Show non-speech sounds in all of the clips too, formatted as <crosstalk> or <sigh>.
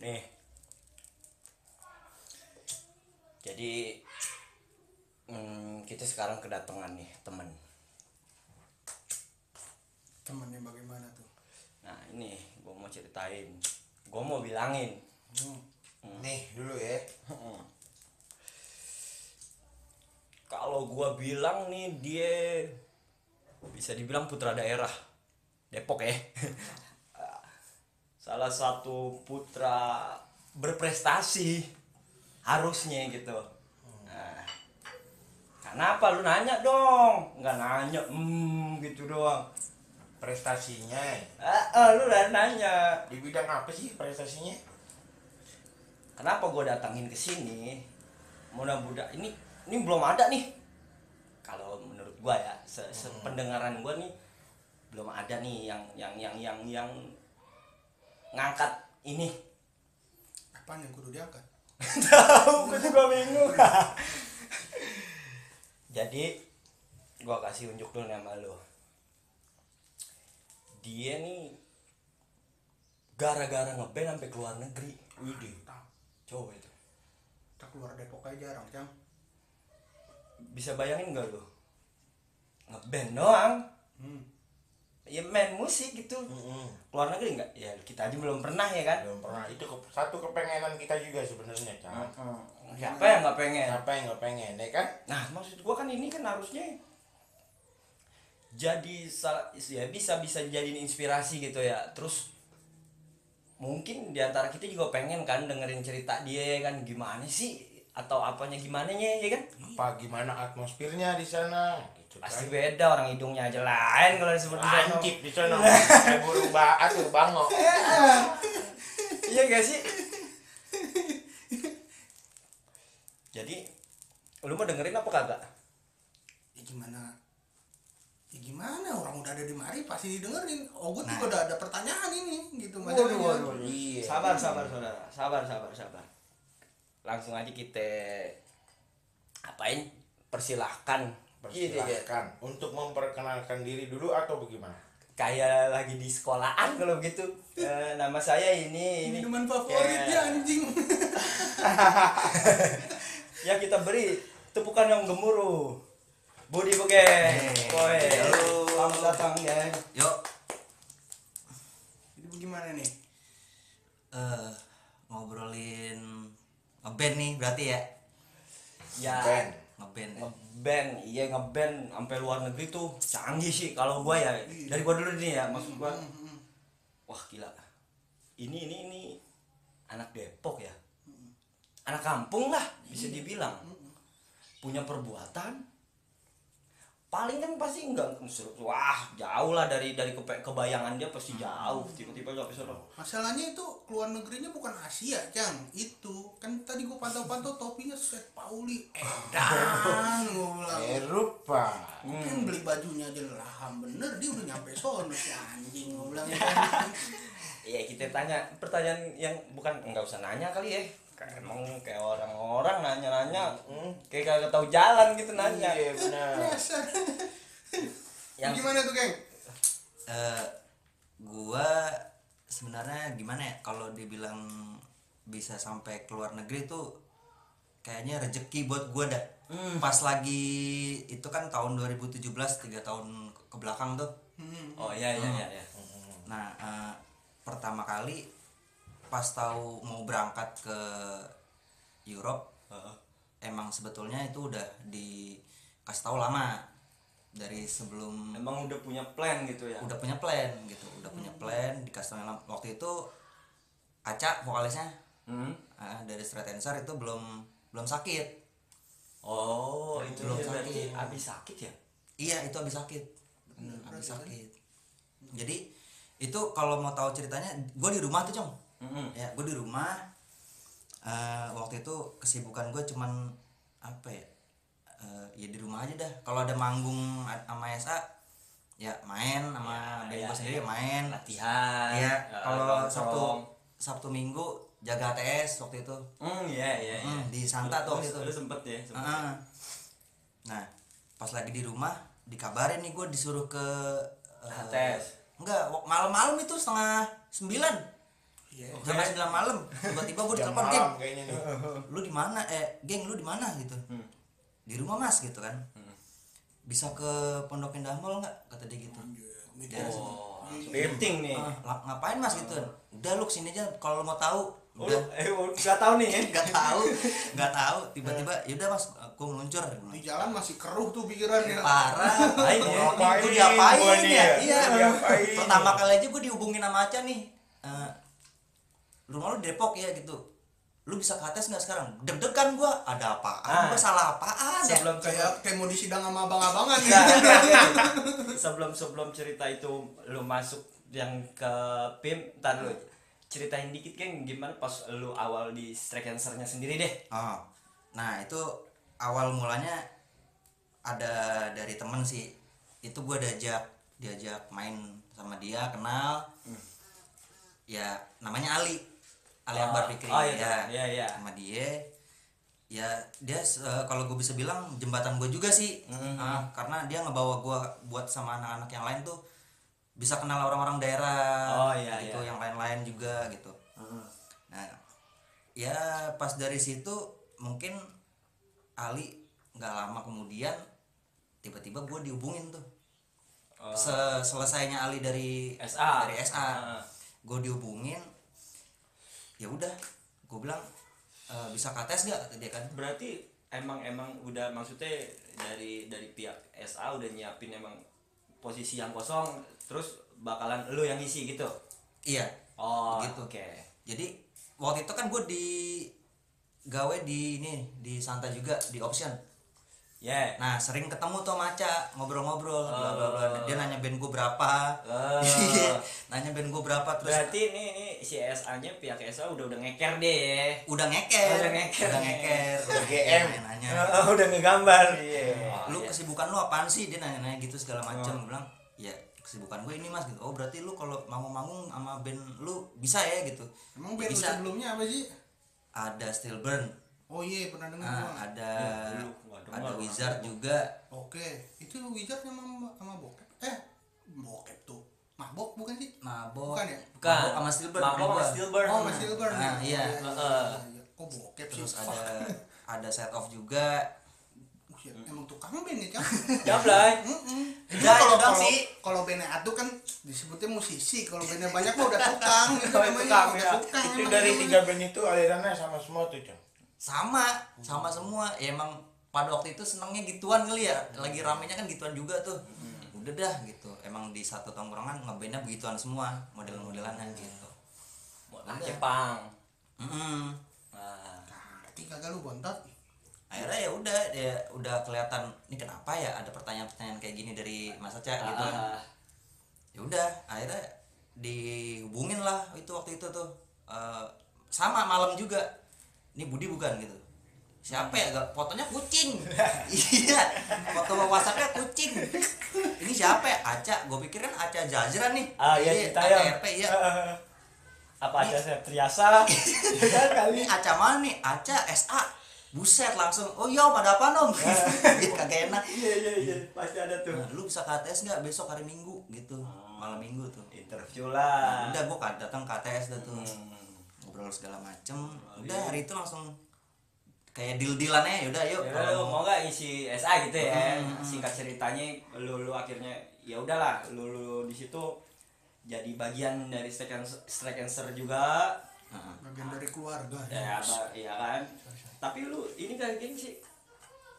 nih jadi hmm, kita sekarang kedatangan nih teman temennya bagaimana tuh? Nah ini gue mau ceritain. Gue mau bilangin. Nih dulu ya. Kalau gue bilang nih dia bisa dibilang putra daerah. Depok ya <laughs> salah satu putra berprestasi harusnya gitu. Nah, kenapa lu nanya dong. Nggak nanya hmm gitu doang. Prestasinya. Ah, ah, lu udah nanya. Di bidang apa sih prestasinya? Kenapa gue datangin ke sini? Mudah-mudah ini ini belum ada nih. Kalau menurut gue ya se sependengaran gue nih belum ada nih yang yang yang yang yang ngangkat ini. Apaan yang kudu diangkat? <laughs> Tahu gue juga bingung. <laughs> Jadi gue kasih unjuk dulu nama lo dia nih gara-gara ngeband sampai keluar negeri. Widih coba itu. Kita keluar Depok aja jarang cang. Bisa bayangin gak lo ngeband doang. Hmm. Ya main musik gitu. Keluar negeri nggak? Ya kita aja belum pernah ya kan? Belum pernah. Itu ke- satu kepengenan kita juga sebenarnya Cang. siapa yang nggak pengen? Siapa yang nggak pengen ya kan? Nah maksud gua kan ini kan harusnya jadi sal- ya bisa bisa jadiin inspirasi gitu ya. Terus mungkin di antara kita juga pengen kan dengerin cerita dia ya kan? Gimana sih? Atau apanya gimana nya ya kan? Apa gimana atmosfernya di sana gitu kan pasti beda orang hidungnya aja. Lain kalau disebut di sana. lancip di sana. <laughs> Kayak burung baat tuh bango <laughs> iya gak sih? Jadi lu mau dengerin apa kagak? Ya gimana? Ya gimana? Orang udah ada di mari pasti didengerin. Oh gue juga udah ada pertanyaan ini gitu masalahnya Iya. sabar sabar saudara. Sabar sabar sabar. Langsung aja kita apain? Persilahkan Gitu ya. persilahkan untuk memperkenalkan diri dulu atau bagaimana kayak lagi di sekolahan kalau gitu <laughs> Eh, nama saya ini ini minuman favorit Ya. ya anjing <laughs> ya kita beri tepukan yang gemuruh Budi Woi, Halo. selamat datang ya Yuk, jadi bagaimana nih eh ngobrolin ngeband nih berarti ya? ya Ngeband. ya. Ngeband iya ngeband sampai luar negeri tuh canggih sih. Kalau gua ya dari gua dulu nih ya maksud gua. Wah gila. Ini ini ini anak Depok ya. Anak kampung lah bisa dibilang. Punya perbuatan paling kan pasti enggak wah jauh lah dari dari kepe- kebayangan dia pasti jauh tiba-tiba sampai sana masalahnya itu keluar negerinya bukan Asia cang. Itu kan tadi gue pantau-pantau topinya set Pauli edan bilang. Eropa mungkin beli bajunya aja laham bener dia udah nyampe sono si anjing gue bilang. Ya <laughs> kan. Iya kita tanya pertanyaan yang bukan nggak usah nanya kali ya kayak emang kayak orang-orang nanya-nanya kayak kagak tahu jalan gitu nanya iya benar yang gimana tuh geng Eh gua sebenarnya gimana ya kalau dibilang bisa sampai ke luar negeri tuh kayaknya rezeki buat gua dah. Pas lagi itu kan tahun 2017 tiga tahun ke belakang tuh. oh iya iya iya, iya. Nah, eh, pertama kali pas tahu mau berangkat ke Europe, Heeh. emang sebetulnya itu udah dikasih tahu lama dari sebelum emang udah punya plan gitu ya udah punya plan gitu, udah punya plan dikasih tahu lama. waktu itu Aca vokalisnya Hmm? eh, dari Straight Answer itu belum belum sakit. oh itu Belum dia berarti sakit. abis sakit ya Iya, itu habis sakit. habis sakit. Jadi itu kalau mau tahu ceritanya, gue di rumah tuh, Cong. Mm-mm. ya gue di rumah eh, waktu itu kesibukan gue cuman apa ya eh, ya di rumah aja dah kalau ada manggung sama SA ya main sama Ya, band ya, gue sendiri ya. ya main latihan eh, kalau. Sabtu Sabtu Minggu jaga ATS waktu itu. iya iya iya. Hmm, di Santa tuh waktu itu. lu sempet ya sempet. Heeh. Nah, pas lagi di rumah dikabarin nih gue disuruh ke eh, ATS. Enggak, malam-malam itu setengah sembilan. Iya. jam sembilan malam tiba-tiba gue ditelepon geng kayaknya nih. lu di mana? Eh geng lu di mana? Gitu. Hmm. di rumah mas gitu kan. Bisa ke pondok indah mall nggak? kata dia gitu. Oh penting nih. Ah, ngapain mas? Gitu. Udah lu ke sini aja kalau lu mau tahu. Oh, udah. eh nggak tahu nih ya <laughs> nggak tahu nggak tahu. <laughs> Tiba-tiba yaudah mas aku meluncur Di jalan masih keruh tuh pikirannya. parah <laughs> Ngapain ya? Ngapain gue diapain ya ya? iya Diapain? pertama kali aja gue dihubungin sama Aca nih. Eh, rumah lu Depok ya gitu lu bisa ke atas nggak sekarang deg-degan gue ada apaan Ah. gue salah apaan ya sebelum Kayak kayak mau disidang sama abang-abangan ya. <laughs> sebelum sebelum cerita itu lu masuk yang ke PIM ntar lu ceritain dikit kan gimana pas lu awal di strike cancernya sendiri deh Oh, nah itu awal mulanya ada dari temen sih. Itu gue diajak diajak main sama dia kenal. Ya namanya Ali. Ali Oh, Akbar Fikri oh, iya, ya. iya, iya. Sama dia. Ya dia eh, kalau gue bisa bilang jembatan gue juga sih. Mhm. Ah, karena dia ngebawa gue buat sama anak-anak yang lain tuh bisa kenal orang-orang daerah Oh, iya, gitu, iya. yang lain-lain juga gitu. Nah, ya pas dari situ mungkin Ali nggak lama kemudian tiba-tiba gue dihubungin tuh. Oh. Se- selesainya Ali dari SA. dari SA, Ah. gue dihubungin. Ya udah, gue bilang "E, bisa kates nggak kata dia kan. berarti emang emang udah maksudnya dari dari pihak SA udah nyiapin emang posisi yang kosong terus bakalan lu yang isi gitu Iya. oh Gitu. oke Jadi waktu itu kan gue di gawe di ini di Santa juga di option. Ya Nah sering ketemu tuh sama Aca ngobrol-ngobrol bla bla bla. Oh. Dia nanya band gue berapa, Oh. <laughs> nanya band gue berapa terus berarti ini ini si SA nya pihak SA udah udah ngeker deh udah ngeker, Udah ngeker. udah ngeker, Udah GM. nanya, Oh, udah ngegambar Iya. Oh, lu iya. kesibukan lu apaan sih? Dia nanya-nanya gitu segala macam. Oh. Gua bilang, ya kesibukan gue ini mas gitu. Oh berarti lu kalau mau manggung sama band lu bisa ya gitu. Emang Ya, band lu bisa. sebelumnya apa sih? Ada Stillburn, Oh iya pernah dengar nah, ada Ya, dengar ada Wizard juga. Oke, itu Wizard sama sama bokep. Eh, bokep tuh. Mabok bukan sih? Mabok, Bukan ya? Bukan. Mabok sama Stillburn. Mabok sama. Stillburn. Oh, masih Silver Ah, iya. Heeh. Kok bokep? Terus ada <laughs> ada set off juga. Buset, emang tukang band ya, Cang? Jablay. Udah, kalau sih. kalau bandnya atu kan disebutnya musisi, kalau bandnya banyak mah udah tukang. <laughs> Itu Oh, namanya tukang, udah ya. tukang. Itu dari tiga band itu alirannya sama semua tuh, Cang. Sama, sama semua. Ya emang pada waktu itu senengnya gituan kali ya. Lagi ramenya kan gituan juga tuh. Udah dah gitu. Emang di satu tongkrongan ngebandnya begituan semua model-modelannya gitu. Anak Jepang. Mm-mm. Nah, Berarti kagak lu bontot. akhirnya ya udah ya udah kelihatan ini kenapa ya ada pertanyaan-pertanyaan kayak gini dari Mas Aca gitu kan ah, ya udah akhirnya dihubungin lah itu waktu itu tuh Eh, sama malam juga ini Budi bukan gitu. Siapa ya? Gak fotonya kucing. <laughs> Iya. Foto whatsappnya kucing. Ini siapa ya? Aca. Gue pikir kan Aca Jazra nih. Ah iya Iya, kita Aca ya. RP iya. Apa aja saya Triasa? <laughs> Ya kan ini kali. Aca mana nih? Aca SA buset langsung oh iya pada apa nom Dia <laughs> kagak enak. Iya iya iya, pasti ada tuh. Nah, lu bisa KTS nggak besok hari Minggu gitu. Malam Minggu tuh. Interview nah, lah. udah gua datang KTS dah tuh. Hmm. Ngobrol segala macem Oh, udah iya. hari itu langsung kayak deal dealannya yaudah yuk Ya kalau udah, mau- nggak isi SA gitu ya? Hmm. Singkat ceritanya, lu lu akhirnya ya udahlah, lu lu di situ jadi bagian dari strike cancer, strike cancer juga. Heeh. Bagian dari keluarga. Ya, apa, iya kan. Tapi lu ini kayak gini sih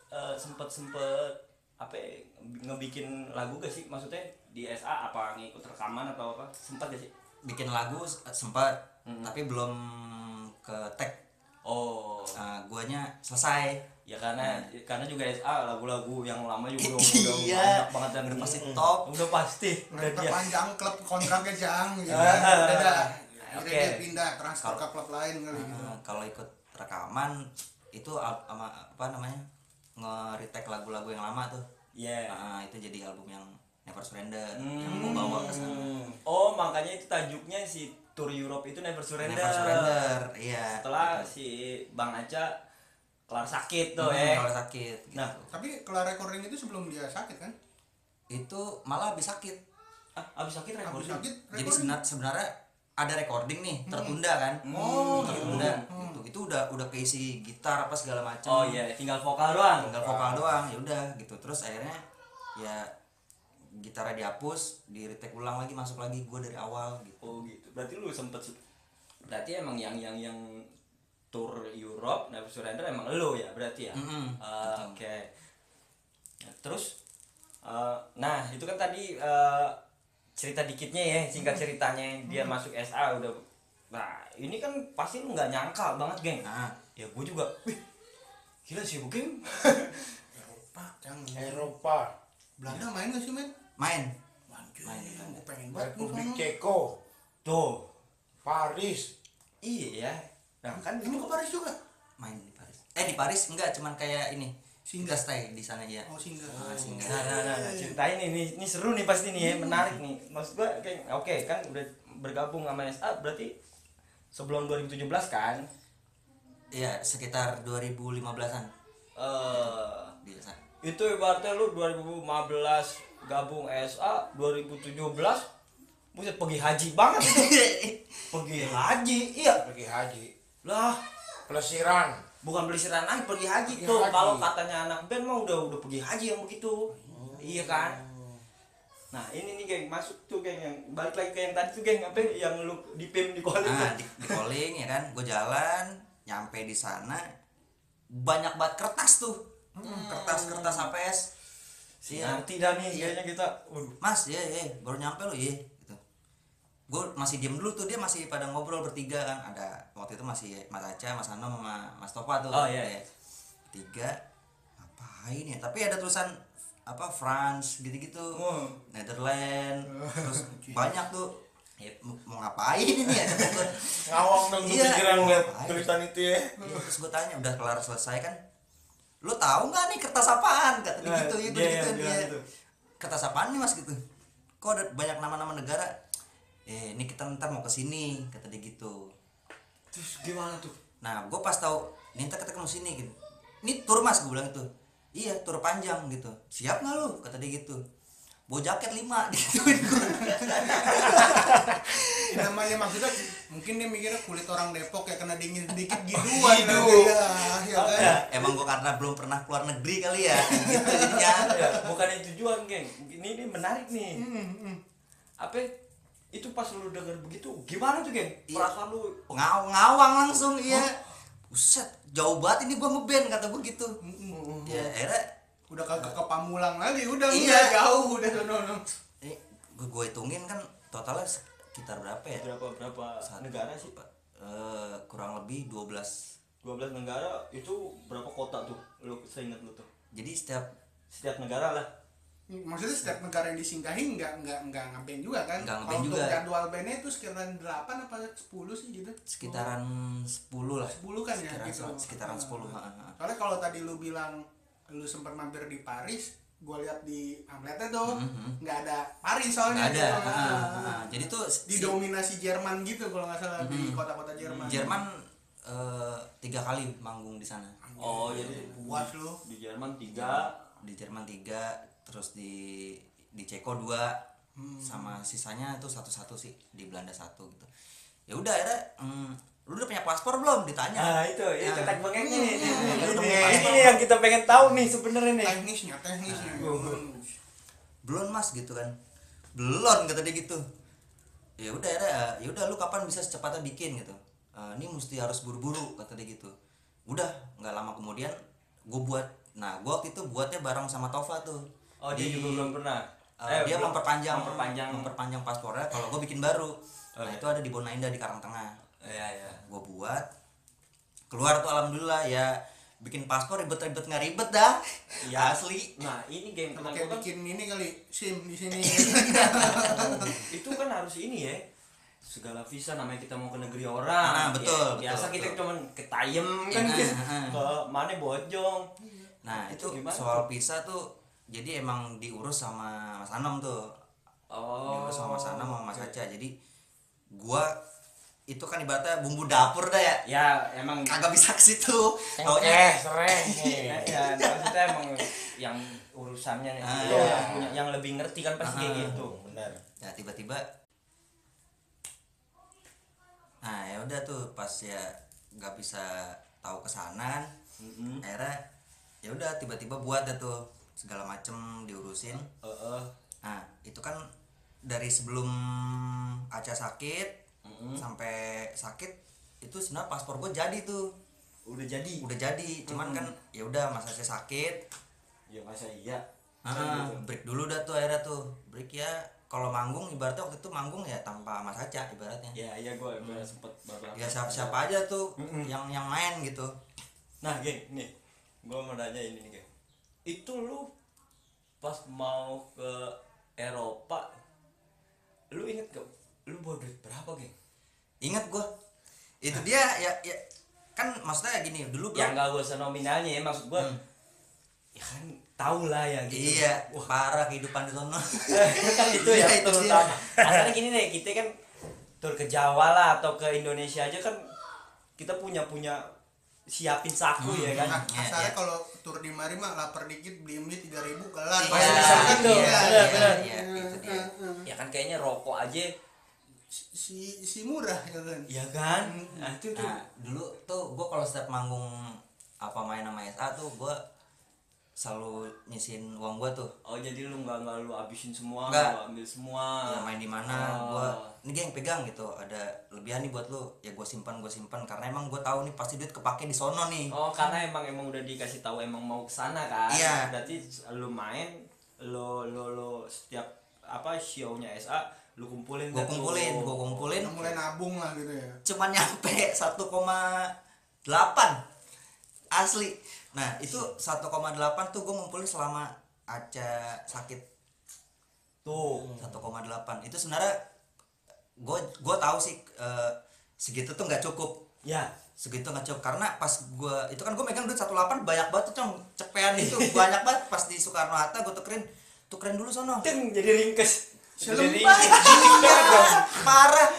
eh, sempet sempet apa ya, ngebikin lagu gak sih maksudnya di SA apa ngikut rekaman atau apa sempat gak sih bikin lagu sempat Hmm. tapi belum ke tag oh Nah, guanya selesai ya karena karena juga SA lagu-lagu yang lama juga udah, <laughs> udah Iya. banyak banget dan Udah pasti Hmm. top. udah pasti udah Udah dia panjang klub kontraknya jang gitu. Ah, ah, Udah ah. Oke. dia pindah transfer ke klub lain kali gitu. Nah, kalau ikut rekaman itu sama apa namanya nge-retake lagu-lagu yang lama tuh Iya. Nah, itu jadi album yang Never Surrender Hmm. yang gue bawa ke sana oh makanya itu tajuknya si tour Europe itu Never Surrender, Never Surrender iya setelah gitu. si Bang Aca kelar sakit tuh Hmm, eh. kalau sakit gitu. Nah. Tapi kelar recording itu sebelum dia sakit kan? itu malah habis sakit. Ah, abis sakit Habis recording. sakit jadi recording. sebenar, sebenarnya ada recording nih tertunda kan? Oh, tertunda itu itu udah udah keisi gitar apa segala macam. Oh iya tinggal vokal doang. Tinggal vokal doang ya udah gitu. Terus akhirnya ya gitarnya dihapus di retake ulang lagi masuk lagi gue dari awal gitu. Oh gitu. Berarti lu sempet berarti emang yang yang yang tour Europe Never Surrender emang lo ya berarti ya? Mm-mm, Ah, oke. Nah, terus eh, nah itu kan tadi eh, cerita dikitnya ya singkat ceritanya dia masuk SA udah nah ini kan pasti lu nggak nyangka banget geng. Nah. Ya gue juga wih gila sih geng. Eropa cang Eropa. Belanda main gak sih men main Main gue pengen banget Republik. Ceko tuh Paris iya ya nah kan Ini ke Paris juga? main di Paris eh di Paris enggak cuman kayak ini Singgah. stay di sana ya Oh singgah. Ah, singgah. Nah, nah, nah, nah, ceritain nih, ini, ini seru nih pasti nih ya, menarik nih. Maksud gua kayak oke kan udah bergabung sama SA berarti sebelum 2017 kan? Iya sekitar 2015an Eh sana itu ibaratnya lu 2015 gabung SA 2017 buset pergi haji banget. Itu. <laughs> pergi haji, iya. pergi haji. Lah, pelesiran bukan pelesiran lagi pergi haji Pergi tuh. Kalau katanya anak band mah udah udah pergi haji yang begitu. Iya kan? Nah ini nih geng. Masuk tuh geng yang balik lagi ke yang tadi tuh geng. Apa yang lu di pim di calling nah di, di calling ya kan? Gue jalan nyampe di sana. Banyak banget kertas tuh. Kertas kertas HPS Si Iya. nanti dah nih kayaknya kita. Waduh. mas ya ya baru nyampe lu ya gitu gue masih diem dulu tuh dia masih pada ngobrol bertiga kan ada waktu itu masih Mas Aca Mas Anom sama Mas Topa tuh Oh, iya. Ya. tiga ngapain ya tapi ada tulisan apa France gitu-gitu Oh. Netherlands <laughs> terus banyak tuh ya, mau ngapain ini ya <laughs> ngawang dong Iya. kepikiran ngeliat tulisan itu ya Iya, terus gue tanya udah kelar selesai kan lu tahu nggak nih kertas apaan? Kata dia Nah, gitu gue iya, gitu bilang dia. gitu. kertas apaan nih mas? Gitu. Kok ada banyak nama-nama negara? Eh ini kita ntar mau ke sini kata dia gitu. Terus gimana tuh? nah gue pas tahu ini ntar kita mau sini gitu. Ini tur mas gue bilang itu iya tur panjang gitu. Siap nggak lu? kata dia gitu bawa jaket lima digituin <laughs> gue namanya maksudnya mungkin dia mikirnya kulit orang Depok ya kena dingin sedikit gituan Gitu. nanti ya, ya kan? emang gue karena belum pernah keluar negeri kali ya <laughs> gitu jadinya ya, bukan yang tujuan geng. Ini ini menarik nih. Apa? Itu pas lu denger begitu, gimana tuh geng? Iya. Perasaan lu Ngaw ngawang langsung iya Buset, jauh banget ini gua ngeband kata gua gitu. Ya, akhirnya udah kagak ke Pamulang lagi udah Iya. udah jauh udah sono sono. ini gua, gua hitungin kan totalnya sekitar berapa ya? berapa berapa Satu, negara sih? eh, kurang lebih 12. 12 negara itu berapa kota tuh? Lu seingat lu tuh. Jadi setiap Setiap negara lah. maksudnya setiap negara yang disinggahi nggak nggak nggak ngeband juga kan Nggak untuk juga. jadwal bandnya itu sekitaran 8 apa 10 sih gitu sekitaran 10 lah. 10 kan ya Sekitaran, gitu sekitaran 10. Nah, ha, ha. soalnya kalau tadi lu bilang lu sempat mampir di Paris gue lihat di pamfletnya tuh nggak ada Paris soalnya Nggak ada. gitu. ha, ha, ha. Jadi tuh si- didominasi Jerman gitu kalau nggak salah di kota-kota Jerman. Jerman eh, tiga kali manggung di sana. Oh, jadi puas lu. Di Jerman tiga. Di Jerman tiga terus di di Ceko dua. Sama sisanya itu satu-satu sih di Belanda satu gitu. Ya udah akhirnya hmm, lu udah punya paspor belum? Ditanya. Nah itu, itu Nah. bengeknya nih. Hmm, Ini, ini, paspor. ini yang kita pengen tahu nih sebenarnya nih. teknisnya teknisnya. Belum mas gitu kan. Belum kata dia gitu. Ya udah ya udah lu kapan bisa secepatnya bikin gitu. "Eh, ini mesti harus buru-buru kata dia gitu. Udah nggak lama kemudian gue buat. Nah gue waktu itu buatnya bareng sama Tova tuh. Oh dia Di- juga belum pernah. Eh, dia belum- memperpanjang. Memperpanjang. memperpanjang paspornya kalau gue bikin baru. Nah Oke. itu ada di Bonainda di Karangtengah Iya iya. gue buat keluar tuh alhamdulillah ya bikin paspor ribet-ribet nggak ribet dah Iya. asli Nah ini Sama teman kayak kan bikin ini kali sim di sini <laughs> itu kan harus ini ya segala visa namanya kita mau ke negeri orang Ah, betul, Ya, biasa betul, kita betul. cuman ke Tayem kan Iya, gitu. <laughs> ah. ke mana Bojong nah Itu itu, gimana soal visa tuh jadi emang diurus sama Mas Anam tuh oh diurus sama Mas Anam sama Mas Aca jadi gua itu kan ibaratnya bumbu dapur dah ya. Ya emang. Kagak bisa ke situ. Eh taunya sereh <laughs> ya, ya maksudnya emang yang urusannya nih, Ah, itu iya. yang punya yang lebih ngerti kan pasti kayak Ah. gitu. benar. Ya tiba-tiba. Nah ya udah tuh pas ya nggak bisa tahu ke sana kan Mm-mm. akhirnya ya udah tiba-tiba buat dah tuh segala macem diurusin. Heeh. nah itu kan dari sebelum Aca sakit sampai sakit itu sebenarnya paspor gue jadi tuh. Udah jadi? Udah jadi cuman kan ya udah masa saya sakit. Ya masa iya. Ah, break dulu dah tuh akhirnya tuh. Break ya. Kalau manggung ibaratnya waktu itu manggung ya tanpa Mas Aca ibaratnya. Ya iya gue gue sempet beberapa ya siapa siapa aja tuh yang yang main gitu. Nah geng nih. Gue mau nanya ini nih geng itu lu pas mau ke Eropa lu inget gak? Lu bawa duit berapa geng ingat gua itu dia ya ya kan maksudnya gini dulu ya gua nggak usah nominalnya ya maksud gue ya kan tau lah ya gitu iya parah kehidupan di sana <laughs> kan itu ya Iya, itu terutama asalnya gini nih kita kan tur ke Jawa lah atau ke Indonesia aja kan kita punya punya siapin saku ya kan Nah, Iya, kasarnya iya. kalau tur di mari mah lapar dikit beli mie tiga ribu kelar Iya, Pasti bisa kan gitu. tuh. Iya, Iya, benar. iya, itu dia. ya kan kayaknya rokok aja si si murah ya kan? Ya kan? Nah itu tuh nah. Dulu tuh gua kalau setiap manggung apa main sama SA tuh gua selalu nyisin uang gua tuh. Oh jadi lu nggak nggak lu habisin semua Nggak. lu ambil semua. Ya main di mana Oh. gua ini geng pegang gitu. Ada lebihan nih buat lu. Ya gua simpan gua simpan. Karena emang gua tahu nih pasti duit kepake di sono nih. Oh karena emang emang udah dikasih tahu emang mau ke sana kan? Iya. Berarti lu main, lo lo lo setiap apa show-nya SA lu kumpulin gua kumpulin gua kumpulin. Mulai nabung lah gitu ya. Cuman nyampe <laughs> 1,8 asli. Nah itu 1,8 tuh gue ngumpulin selama Aca sakit. Tuh. 1,8 itu sebenarnya gue gue tahu sih eh, segitu tuh nggak cukup. Ya. segitu nggak cukup. Karena pas gue itu kan gue megang duit 18 banyak banget tuh cong. Cepean itu banyak banget. Pas di Soekarno Hatta gue tukerin tukerin dulu sono. Ting jadi ringkes. Selembar. parah.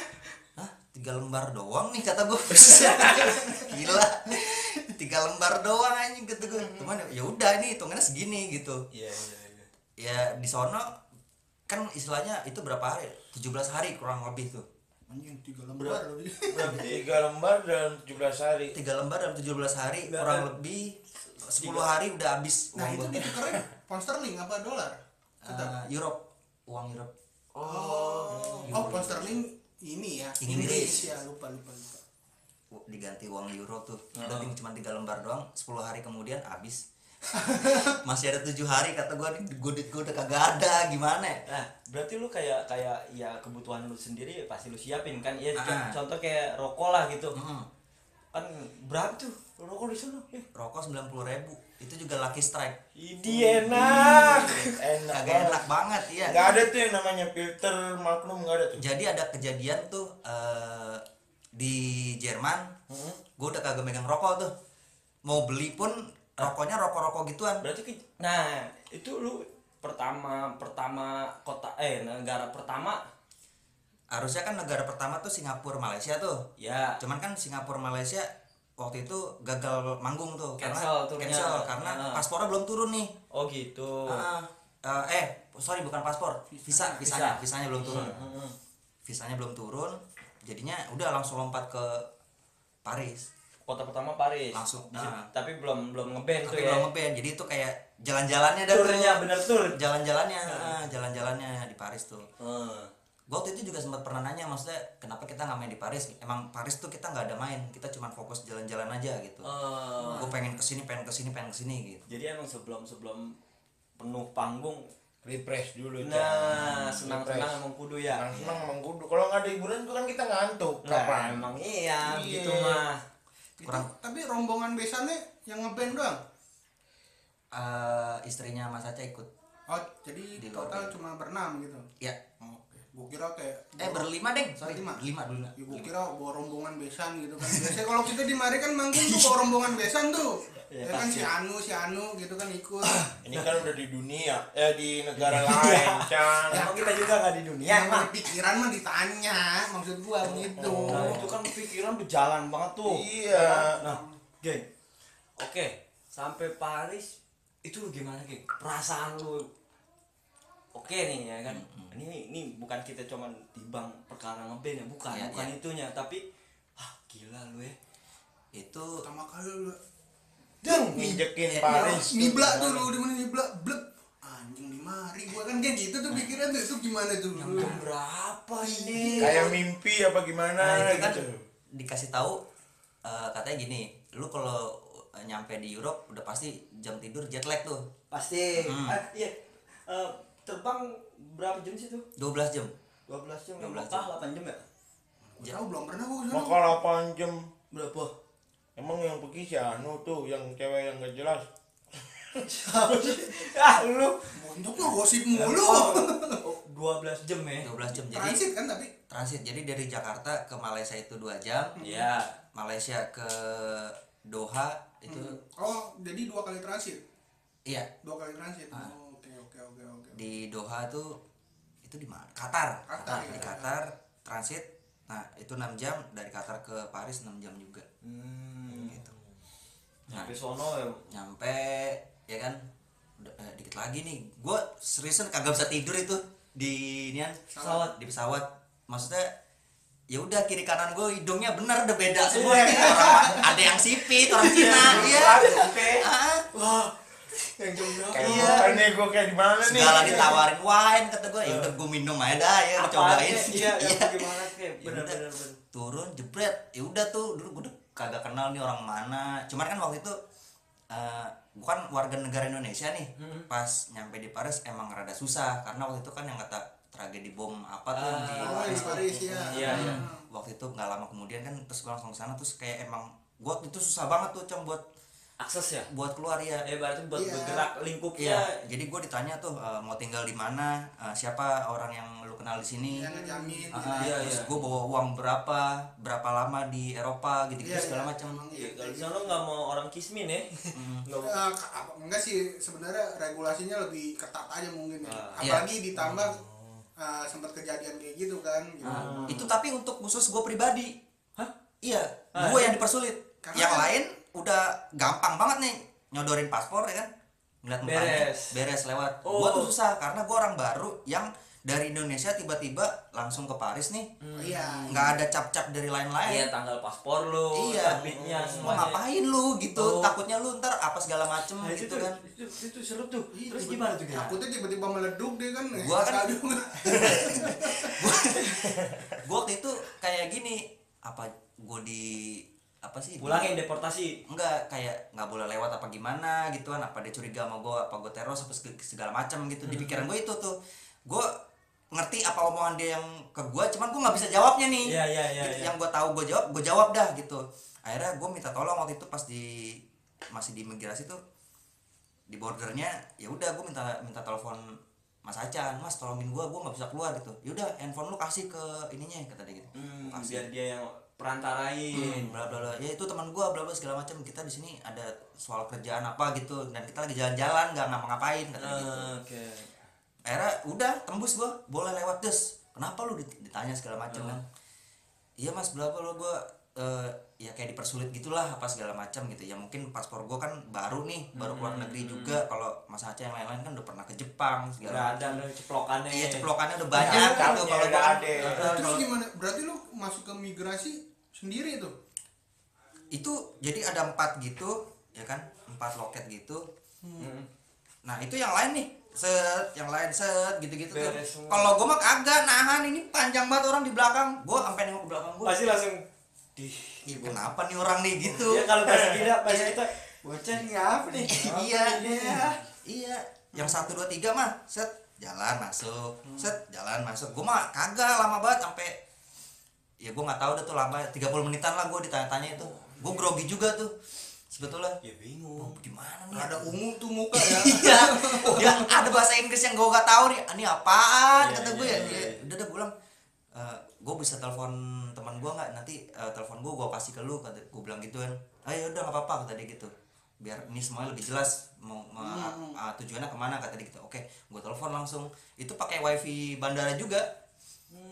Hah, tiga lembar doang nih kata gue <laughs> gila. Tiga lembar doang anjing kata gue cuman ya udah ini hitungannya segini gitu. Iya iya iya. ya di sono kan istilahnya itu berapa hari? 17 hari kurang lebih tuh. Anjing tiga lembar loh. Berarti tiga lembar dan 17 hari. tiga lembar dalam 17 hari Nggak, kurang eh. lebih 10 hari udah habis nah uang itu gua. ditukerin pound sterling apa dolar? Tetap. Eh, Europe uang Europe oh oh pound sterling ini ya Inggris. ya lupa lupa lupa diganti uang euro tuh udah ting- cuma tiga lembar doang 10 hari kemudian habis <laughs> masih ada tujuh hari kata gue gue gue udah kagak ada gimana ya? Nah, berarti lu kayak kayak ya kebutuhan lu sendiri pasti lu siapin kan? Iya, Ah. contoh kayak rokok lah gitu. Mm. Kan berapa tuh rokok di sana? Eh, rokok sembilan puluh ribu itu juga lucky strike. Idi enak. Enak kagak banget. enak banget iya. Nggak ada tuh yang namanya filter magnum nggak ada tuh. jadi ada kejadian tuh eh, di Jerman gue udah kagak megang rokok tuh. Mau beli pun rokoknya rokok-rokok gituan. Berarti ke- nah, itu lu pertama pertama kota eh negara pertama? Harusnya kan negara pertama tuh Singapura Malaysia tuh. Ya. Cuman kan Singapura Malaysia waktu itu gagal manggung tuh Cancel karena turnya. cancel karena Ah. paspornya belum turun nih oh gitu. Ah, eh, eh sorry bukan paspor visa visanya Visa. visanya belum turun Hmm. visanya belum turun jadinya udah langsung lompat ke Paris Kota pertama Paris. Langsung, Di- nah. Tapi belum belum ngeband tuh tapi ya. belum ngeband jadi itu kayak jalan-jalannya dah tuh. Turnya bener tur. jalan-jalannya ah, jalan-jalannya di Paris tuh Hmm. Gue waktu itu juga sempat pernah nanya maksudnya kenapa kita nggak main di Paris emang Paris tuh kita nggak ada main kita cuma fokus jalan-jalan aja gitu Oh. gue pengen ke sini pengen ke sini pengen ke sini gitu Jadi emang sebelum sebelum penuh panggung Refresh dulu. Nah, Cang. senang-senang Refresh. emang kudu ya. Senang-senang emang kudu. Kalau nggak ada hiburan tuh kan kita ngantuk. Nah, Kapan? emang iya, Iya. gitu mah. Kurang. Itu, tapi rombongan besannya yang ngeband doang Eh, istrinya Mas Aca ikut oh jadi Di total cuma berenam gitu ya gua kira kayak eh berlima deng sorry Berlima. berlima berlima Ya, gua kira bawa rombongan besan gitu kan biasanya kalau kita di mari kan manggung tuh bawa <laughs> rombongan besan tuh Iya, ya kan si Anu si Anu gitu kan ikut <clears throat> Ini kan udah di dunia, eh di negara lain, <laughs> Cang. Emang kita juga nggak di dunia, yang emang. pikiran mah ditanya maksud gua gitu Nah, itu kan pikiran berjalan banget tuh. Iya. Nah, geng. Oke, sampai Paris itu gimana, geng? Perasaan lu Oke nih ya kan. Ini ini bukan kita cuman tibang perkara ngeband ya, bukan, Iya, bukan iya. itunya, tapi gila lu ya. Itu pertama kali lu Jeng, nginjekin Iya, Paris. nibla tuh lu di mana nibla blek anjing lima hari gua kan kayak gitu tuh pikiran tuh. Itu gimana tuh? Jam berapa ini? Kayak mimpi apa gimana nah, itu kan gitu. dikasih tahu eh, katanya gini lu kalau eh, nyampe di Europe udah pasti jam tidur jet lag tuh. Pasti. Hmm. ah, iya. Eh, terbang berapa jam sih tuh 12 jam. 12 jam. 12 12 jam. 8 jam ya? Gua tahu belum pernah gua Maka 8 jam. berapa? Emang yang pergi si Anu tuh, yang cewek yang gak jelas. siapa <laughs> sih ah lu. Untuk mah gosip mulu. Oh, 12 jam ya? 12 jam jadi transit kan tapi? Transit. Jadi dari Jakarta ke Malaysia itu dua jam. Iya. Malaysia ke Doha itu oh jadi dua kali transit? Iya. Dua kali transit. Ah. oh, oke oke oke di Doha tuh itu di mana? Qatar. Qatar, di ya. Qatar transit. Nah itu 6 jam dari Qatar ke Paris 6 jam juga. Hmm. gitu. Sampai sono ya nyampe ya kan? Udah, eh, dikit lagi nih. Gue seriusan kagak bisa tidur itu di nian Pesawat. di pesawat. Maksudnya ya udah kiri kanan gue hidungnya bener udah beda Iya. semua. Orang ada yang sipit orang Cina. Iya. Ah, wah yang Kayak Iya. nih gue kayak di mana nih? segala ditawarin wine kata gue ya udah gue minum aja dah ya cobain iya Iya. iya gimana kayak Ya bener bener turun jebret ya udah tuh dulu gue udah kagak kenal nih orang mana cuman kan waktu itu eh bukan warga negara Indonesia nih Hmm. pas nyampe di Paris emang rada susah karena waktu itu kan yang kata tragedi bom apa tuh di Ah, oh Paris di. Paris ya Iya, iya. waktu itu nggak lama kemudian kan terus gue langsung ke sana terus kayak emang gue itu susah banget tuh cong buat akses ya buat keluar ya eh berarti buat Iya. bergerak lingkupnya Iya, jadi gue ditanya tuh eh, mau tinggal di mana, eh, siapa orang yang lu kenal di sini. yang ngejamin Ah, gitu. Iya, terus iya. gue bawa uang berapa, berapa lama di Eropa gitu-gitu Iya, segala iya, macam. emang Iya, iya. kalau di sana nggak mau orang kismin ya nggak ka- apa- enggak sih sebenarnya regulasinya lebih ketat aja mungkin ya. Ah. apalagi ditambah eh, sempat kejadian kayak gitu kan gitu. Ah. Itu tapi untuk khusus gue pribadi. hah Iya, Ah, gue yang dipersulit. Karena yang lain udah gampang banget nih nyodorin paspor ya kan. Ngeliat mukanya, Beres. beres lewat. Oh. Gue tuh susah karena gue orang baru yang dari Indonesia tiba-tiba langsung ke Paris nih. Oh, iya Nggak ada cap-cap dari lain-lain. iya tanggal paspor lu Iya. terbitnya mau ngapain lu gitu Oh. takutnya lu ntar apa segala macem Nah, itu gitu tuh, kan itu, itu seru tuh Iya, terus tiba- gimana tuh takutnya tiba-tiba meleduk deh kan Gua kan- Aduh. <laughs> gua waktu itu kayak gini apa gua di apa sih? Pulangin deportasi? Enggak kayak nggak boleh lewat apa gimana gitu kan apa dia curiga sama gua apa gua teros apa seg- segala macam gitu. Di pikiran gua itu tuh. Gua ngerti apa omongan dia yang ke gua cuman gua nggak bisa jawabnya nih. Iya, iya, iya, Gitu, iya. yang gua tahu gua jawab gua jawab dah gitu. Akhirnya gua minta tolong waktu itu pas di masih di imigrasi tuh di bordernya ya udah gue minta minta telepon Mas Acan Mas tolongin gue gue nggak bisa keluar gitu. Yaudah handphone lu kasih ke ininya kata dia gitu. Hmm, Kasih. biar dia yang perantarain Hmm, bla bla bla. Ya itu teman gua bla bla segala macam. Kita di sini ada soal kerjaan apa gitu dan kita lagi jalan-jalan nggak ngapa-ngapain kata dia gitu. Oke. Akhirnya udah tembus gua. Boleh lewat des. Kenapa lu dit- ditanya segala macam kan? Iya mas bla bla bla gua eh, ya kayak dipersulit gitulah apa segala macam gitu. Ya mungkin paspor gua kan baru nih baru keluar negeri juga. Kalau mas Aceh yang lain-lain kan udah pernah ke Jepang udah segala ada udah ceplokannya. Iya ceplokannya udah banyak Tahu gitu. Ya, kalau udah gua kan- ada. Terus gimana? Berarti lu masuk ke migrasi sendiri tuh itu jadi ada empat gitu ya kan? Empat loket gitu. Hmm. nah itu yang lain nih. Set yang lain set gitu-gitu tuh. Kalau gue mah kagak nahan ini panjang banget orang di belakang. Gue sampai nengok ke belakang gue pasti langsung di Ih, kenapa nih orang nih gitu? Ya kalau pas <laughs> kita pas kita bocah ini apa nih? Iya nih? iya iya. Yang satu dua tiga mah set jalan masuk. Set jalan masuk. Gue mah kagak lama banget sampai ya gue nggak tahu dah tuh lama 30 menitan lah gue ditanya-tanya itu. Gue grogi juga tuh sebetulnya. Ya bingung. Gimana nih? Ada ungu tuh muka ya. <laughs> Iya. Ya ada bahasa Inggris yang gue gak tahu nih. Ini apaan? Iya, kata gue iya, ya. iya, Ya, iya. udah dah gue bilang gue bisa telepon teman gue nggak? Nanti eh, telepon gue gue kasih ke lu kata gue bilang gitu kan. Ayo udah nggak apa-apa kata dia gitu. Biar ini semuanya lebih jelas mau ma- ah, tujuannya ke mana kata dia gitu. Oke gue telepon langsung. Itu pakai wifi bandara juga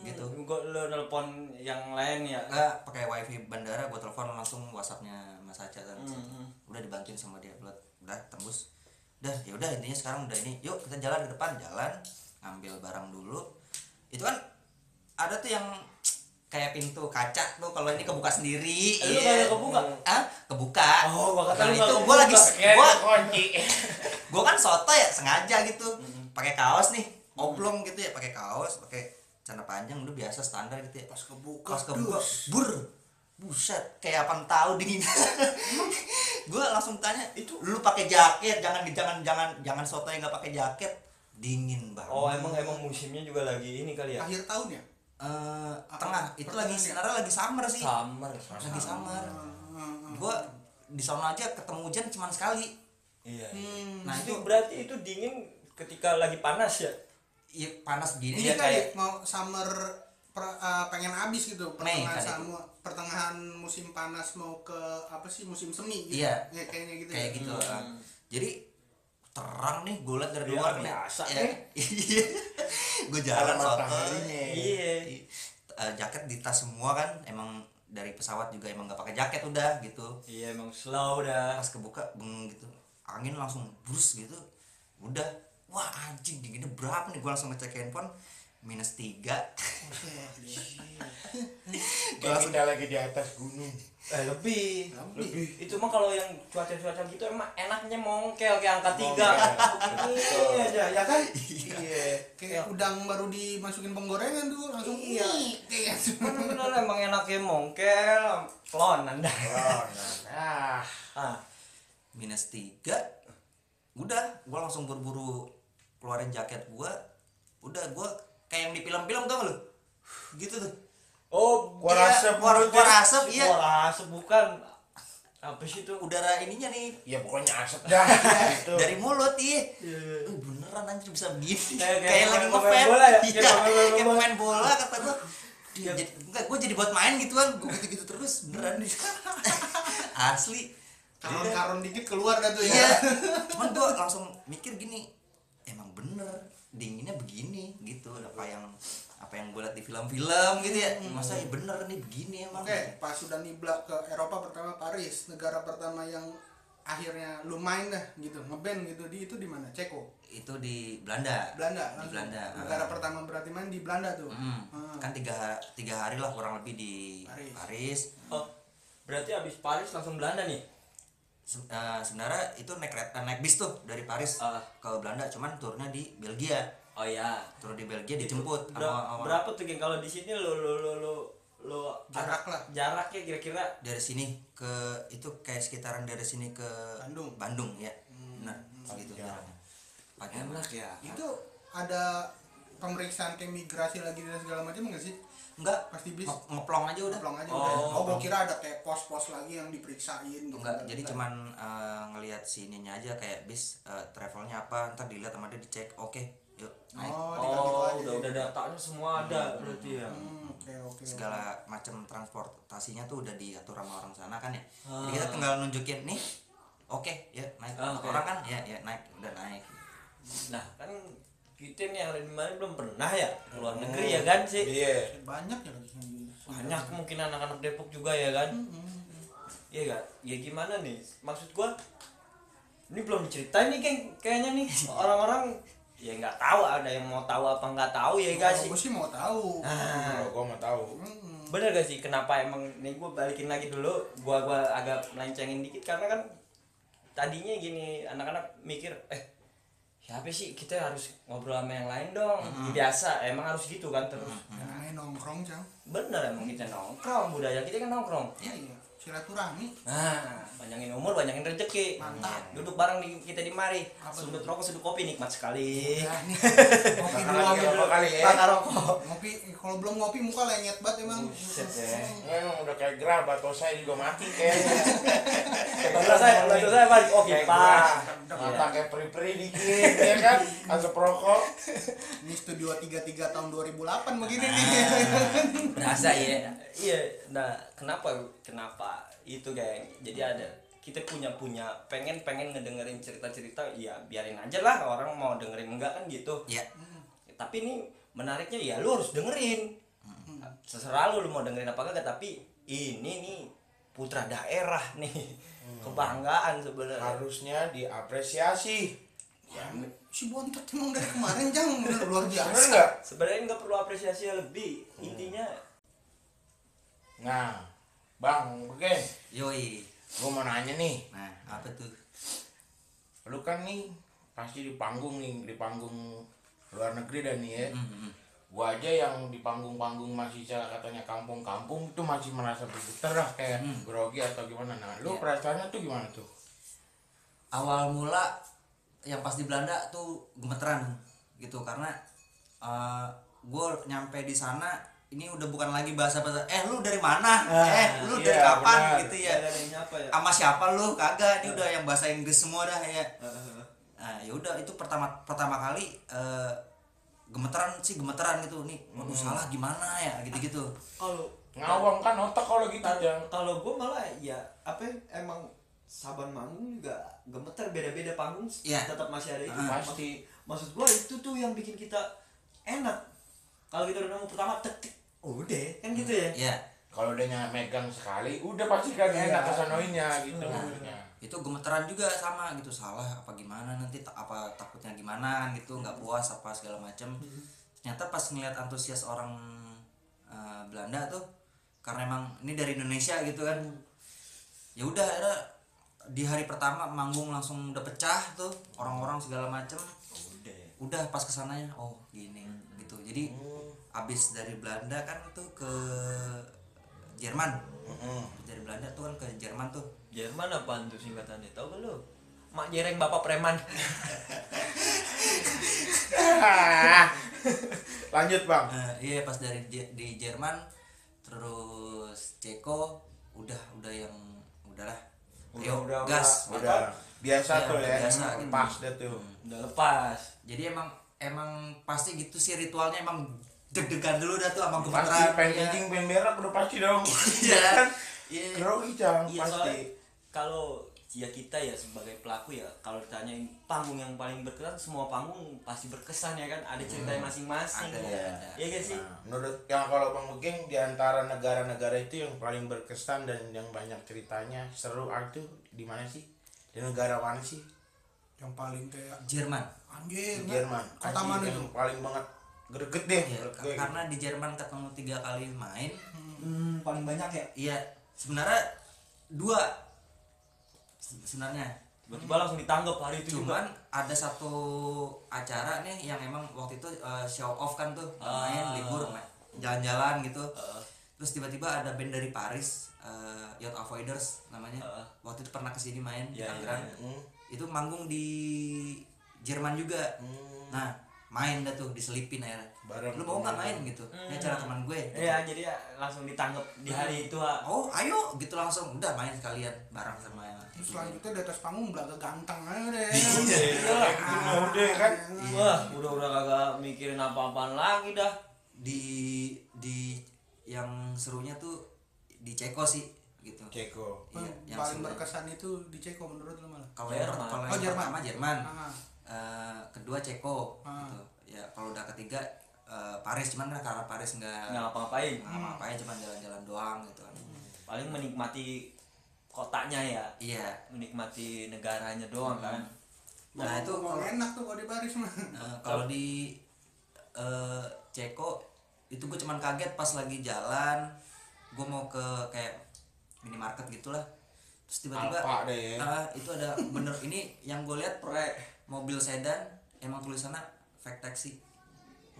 gitu. Gua lo nelpon yang lain ya. Enggak pakai wifi bandara gue telepon langsung whatsappnya mas Aca kan Hmm, udah dibantuin sama dia buat udah tembus. Udah ya udah intinya sekarang udah ini yuk kita jalan ke depan jalan ngambil barang dulu. Itu kan ada tuh yang kayak pintu kaca tuh kalau ini kebuka sendiri. Lu iya. kebuka? ah kebuka. Oh, gua kata Nah, itu gue lagi gue kunci. gue kan soto ya sengaja gitu. Pakai kaos nih oblong gitu ya pakai kaos pakai celana panjang udah biasa standar gitu ya pas kebuka pas kebuka dus. bur buset kayak apa tahu dingin <laughs> gue langsung tanya itu lu pakai jaket jangan jangan jangan jangan soto yang nggak pakai jaket dingin banget Oh emang emang musimnya juga lagi ini kali ya. akhir tahun ya Eh, Apa? tengah itu lagi ya? sebenarnya lagi summer sih Summer. lagi summer Hmm, gue di sana aja ketemu hujan cuma sekali Iya. hmm. nah itu berarti itu dingin ketika lagi panas ya. Ya, panas gini ini ya kali kayak mau summer per- uh, pengen habis gitu Mei pertengahan kali. sama pertengahan musim panas mau ke apa sih musim semi gitu Iya. ya, kayaknya gitu kayak ya. gitu uh, jadi terang nih gue liat dari Iya, luar nih biasa Ya, nih. iya gue jalan soto. Iya. Eh, jaket di tas semua kan emang dari pesawat juga emang gak pakai jaket udah gitu Iya emang slow dah. pas kebuka beng gitu angin langsung brus gitu udah wah anjing dinginnya berapa nih gue langsung ngecek handphone minus tiga gue langsung kita lagi di atas gunung. Eh lebih. Lebih. Itu mah kalau yang cuaca-cuaca gitu emang enaknya mongkel kayak angka tiga. Iya aja ya kan? Iya. kayak udang baru dimasukin penggorengan tuh langsung Iya. Kayak gitu. Bener-bener emang enaknya mongkel. Klon anda. Oh, nah, Ah. minus tiga udah gue langsung buru-buru keluarin jaket gue udah gue kayak yang di film-film tau gak lu gitu tuh Oh, Keluar Iya, asap keluar, keluar ya. asap iya Keluar asap bukan. Apa sih itu? udara ininya nih ya pokoknya asap <laughs> dah. gitu. dari mulut iya Iya. Eh, beneran anjir bisa begini Kayak- kayak, kayak lagi ngefan bola ya? iya Kayak kayak bola. kata gue Iya. jadi enggak gue jadi buat main gituan gue gitu-gitu terus beneran <laughs> asli karon-karon dikit keluar dah tuh ya iya <laughs> cuman gue langsung mikir gini emang bener dinginnya begini gitu. Apa yang apa yang gue liat di film-film gitu ya. Masa ya bener nih begini emang. Oke pas sudah nibla ke Eropa pertama Paris. Negara pertama yang akhirnya lu main dah gitu. Ngeband gitu. Di itu di mana? Ceko? Itu di Belanda. Belanda di. Belanda negara Ah. pertama berarti main di Belanda tuh? Hmm, Ah. kan tiga tiga hari lah kurang lebih di Paris. Paris, Oh, berarti abis Paris langsung Belanda nih. Se- eh, sebenarnya itu naik kereta naik bis tuh dari Paris Ah. ke Belanda cuman turunnya di Belgia Oh ya. turun di Belgia dijemput Ber- sama- sama- berapa tuh geng kalau di sini lo lo lo lo lo Jarak lah. Jaraknya kira-kira dari sini ke itu kayak sekitaran dari sini ke Bandung. Bandung ya nah segitu Panjang. jaraknya enak ya. itu ada pemeriksaan migrasi lagi dan segala macam enggak sih enggak Pasti bis. nge- ngeplong aja udah Pulang aja Oh. udah. Oh, gua kira ada kayak pos-pos lagi yang diperiksain gitu. enggak jadi cuman eh, ngelihat sininya aja kayak bis eh, travelnya apa ntar dilihat sama dia dicek oke yuk naik Oh, tinggal gitu Oh, aja. udah udah datanya semua ada berarti ya. Hmm, oke oke. segala macam transportasinya tuh udah diatur sama orang sana kan ya Ah. jadi kita tinggal nunjukin nih oke ya naik Ah, oke. orang kan ya ya naik udah naik Nah, kan kita nih yang ada di mana belum pernah ya keluar negeri ya kan sih. Iya. Banyak ya lagi Banyak mungkin anak-anak Depok juga ya kan. Iya gak? Ya gimana nih? Maksud gua ini belum diceritain nih geng kayaknya nih <laughs> orang-orang ya nggak tahu ada yang mau tahu apa nggak tahu ya gak sih? gua sih mau tahu. Nah, Kalau gua mau tahu. Hmm. bener gak sih kenapa emang nih gue balikin lagi dulu gua gua agak melencengin dikit karena kan tadinya gini anak-anak mikir eh siapa sih kita harus ngobrol sama yang lain dong. Biasa emang harus gitu kan terus. Namanya nongkrong, Cang. bener emang kita nongkrong budaya kita kan nongkrong. Iya, iya. Silaturahmi. nah panjangin umur panjangin rezeki Mantap. duduk bareng di, kita di mari sudut rokok sudut kopi nikmat sekali Ya, nih. <laughs> Ngopi dulu dulu. kali ya? bakar rokok <laughs> Ngopi kalau belum ngopi muka lenyet banget emang. Buset ya. Emang udah kayak gerah, bato saya juga mati kayaknya. Bahasa saya, bahasa saya balik. Oh, Kayak kipas. gerah. Mata kayak peri-peri dikit, ya kan? Asap rokok. Ini studio 33 tahun 2008 begini nih. <laughs> Berasa ya. Iya. Nah, kenapa kenapa itu geng? Jadi ada kita punya punya pengen pengen ngedengerin cerita-cerita ya biarin aja lah orang mau dengerin enggak kan gitu. ya Tapi ini menariknya ya lu harus dengerin. Terserah lu lu mau dengerin apa enggak tapi ini nih putra daerah nih. Kebanggaan sebenarnya. Harusnya diapresiasi. Ya, Si bontot emang dari kemarin Jang bener luar biasa. sebenarnya nggak perlu apresiasi lebih intinya Nah, Bang, oke. yoi Gue mau nanya nih, nah apa tuh lu kan nih pasti di panggung nih, di panggung luar negeri dan nih ya. Hmm, hmm. Gua aja yang di panggung-panggung masih katanya kampung-kampung itu masih merasa bergetar lah kayak grogi atau gimana. Nah, lu Iya. perasaannya tuh gimana tuh? awal mula yang pas di Belanda tuh gemeteran gitu karena gue nyampe di sana ini udah bukan lagi bahasa bahasa eh lu dari mana? Eh lu dari iya, kapan? benar. gitu ya. Yang nyapa ya. Sama siapa lu? Kagak ini udah yang bahasa Inggris semua dah ya. Nah ya udah itu pertama pertama kali eh, gemeteran sih gemeteran gitu. Nih waduh salah gimana ya? Gitu gitu kalau Ngawang kan otak kalau gitu Kalau- Jang. kalau gue malah ya apa ya, emang saban manggung juga gemeter beda-beda panggung Iya. tetap masih ada itu. Ah. pasti. Maksud gue itu tuh yang bikin kita enak. Kalau kita udah nemu pertama tek tek udah kan gitu ya? Ya Kalau udah nyampe megang sekali, udah pasti kan Iya. enak kesanoinnya gitu Nah, itu gemeteran juga sama gitu. Salah apa gimana nanti ta- apa takutnya gimana gitu. Nggak puas apa segala macem. Ternyata pas ngeliat antusias orang eh, Belanda tuh karena emang ini dari Indonesia gitu kan. Ya udah akhirnya di hari pertama manggung langsung udah pecah tuh orang-orang segala macem. Udah. Udah pas ke sananya oh gini gitu. Jadi abis dari Belanda kan tuh ke Jerman Mm-mm. dari Belanda tuh kan ke Jerman tuh Jerman apaan tuh singkatannya tau gak lu mak jereng bapak preman <laughs> Lanjut bang. Eh, iya pas dari di Jerman terus Ceko udah udah yang udahlah Udah, Ayo, udah, gas udah. Udah biasa Iya, tuh ya. biasa gitu. Pas deh tuh. udah lepas jadi emang emang pasti gitu sih ritualnya emang deg-degan dulu dah tuh sama Pasti gemeteran pengen iya. kencing, pengen berak udah pasti dong. <laughs> Iya. kan? Iya. Grogi Jang, iya pasti. kalau ya kita ya sebagai pelaku ya kalau ditanyain panggung yang paling berkesan semua panggung pasti berkesan ya kan ada ceritanya masing-masing Ada, ya ada. iya gak sih Nah, menurut yang kalau Bang Begeng di antara negara-negara itu yang paling berkesan dan yang banyak ceritanya seru ah, itu di mana sih? Di negara mana sih? yang paling kayak Jerman anjir Jerman. kota mana yang itu paling banget greget deh Iya, menurut gue. karena di Jerman ketemu tiga kali main hmm, paling banyak ya iya sebenarnya dua se- sebenarnya tiba-tiba langsung ditanggap hari itu cuman juga ada satu acara nih yang emang waktu itu eh, show off kan tuh Ah. main libur jalan-jalan gitu Heeh. terus tiba-tiba ada band dari Paris eh, Yacht Avoiders namanya Heeh. waktu itu pernah ke sini main di Iya, Tangerang iya, Hmm. itu manggung di Jerman juga Hmm. nah main dah tuh diselipin akhirnya. Bareng lu mau nggak main gitu? Ini acara teman gue. Iya jadi ya langsung ditanggap di hari itu ha. oh ayo gitu langsung. Udah main sekalian bareng sama yang terus selanjutnya di atas panggung belaga ganteng aja deh. Iya lah, bener udah kan. wah udah udah kagak mikirin apa-apaan lagi dah. Di di yang serunya tuh di Ceko sih gitu. Ceko. Iya, yang paling berkesan itu di Ceko menurut lu malah? Kalau yang, Jerman. kalau Oh, Jerman. pertama Jerman Eh, kedua Ceko Ah. gitu. Ya kalau udah ketiga eh, Paris. Cuman kan karena Paris nggak nggak ngapa-ngapain. nggak ngapain cuma jalan-jalan doang gitu kan. Paling menikmati kotanya ya. Iya. Menikmati negaranya doang kan. Nah itu Mau kalau enak tuh kalau di Paris mah eh, kalau di eh, Ceko itu gue cuman kaget pas lagi jalan gue mau ke kayak minimarket gitulah. Terus tiba-tiba ah, itu ada bener ini yang gue lihat pre mobil sedan emang tulisannya fake taxi.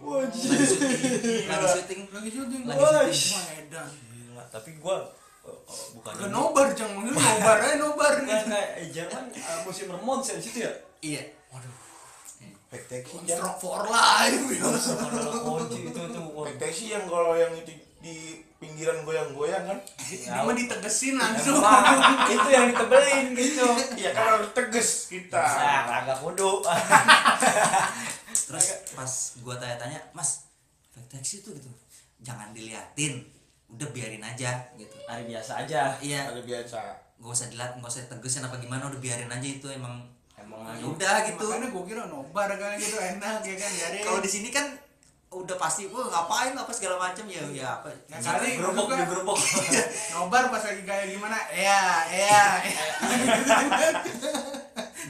Lagi syuting. Lagi syuting. Lagi syuting. Lagi Wah, syuting. wah, edan. Gila, tapi gua oh, oh, bukan Udah nobar jangan manggil nobar aja nobar. Kayak kayak eh, Jerman uh, musim remont di situ ya? Iya. Fake taxi Jang. Stroke for life. Ya. kalau kunci itu itu Fake taxi yang kalau yang itu di pinggiran goyang-goyang kan. Mah ditegesin langsung. <laughs> itu yang ditebelin gitu. Iya kan harus tegas kita. nah kagak kudu. Terus pas gua tanya-tanya mas taxi tuh gitu jangan diliatin. Udah biarin aja gitu. Hari biasa aja. Iya. Ada biasa. gak usah dilihat gak usah tegesin apa gimana udah biarin aja itu emang. Emang ya udah gitu. Makanya gue kira nobar kan gitu enak ya kan jadi kalau di sini kan udah pasti wah ngapain apa segala macam. Ya ya apa. Kali gerobok di gerobok. <laughs> Nobar pas lagi kayak gimana? Ya ya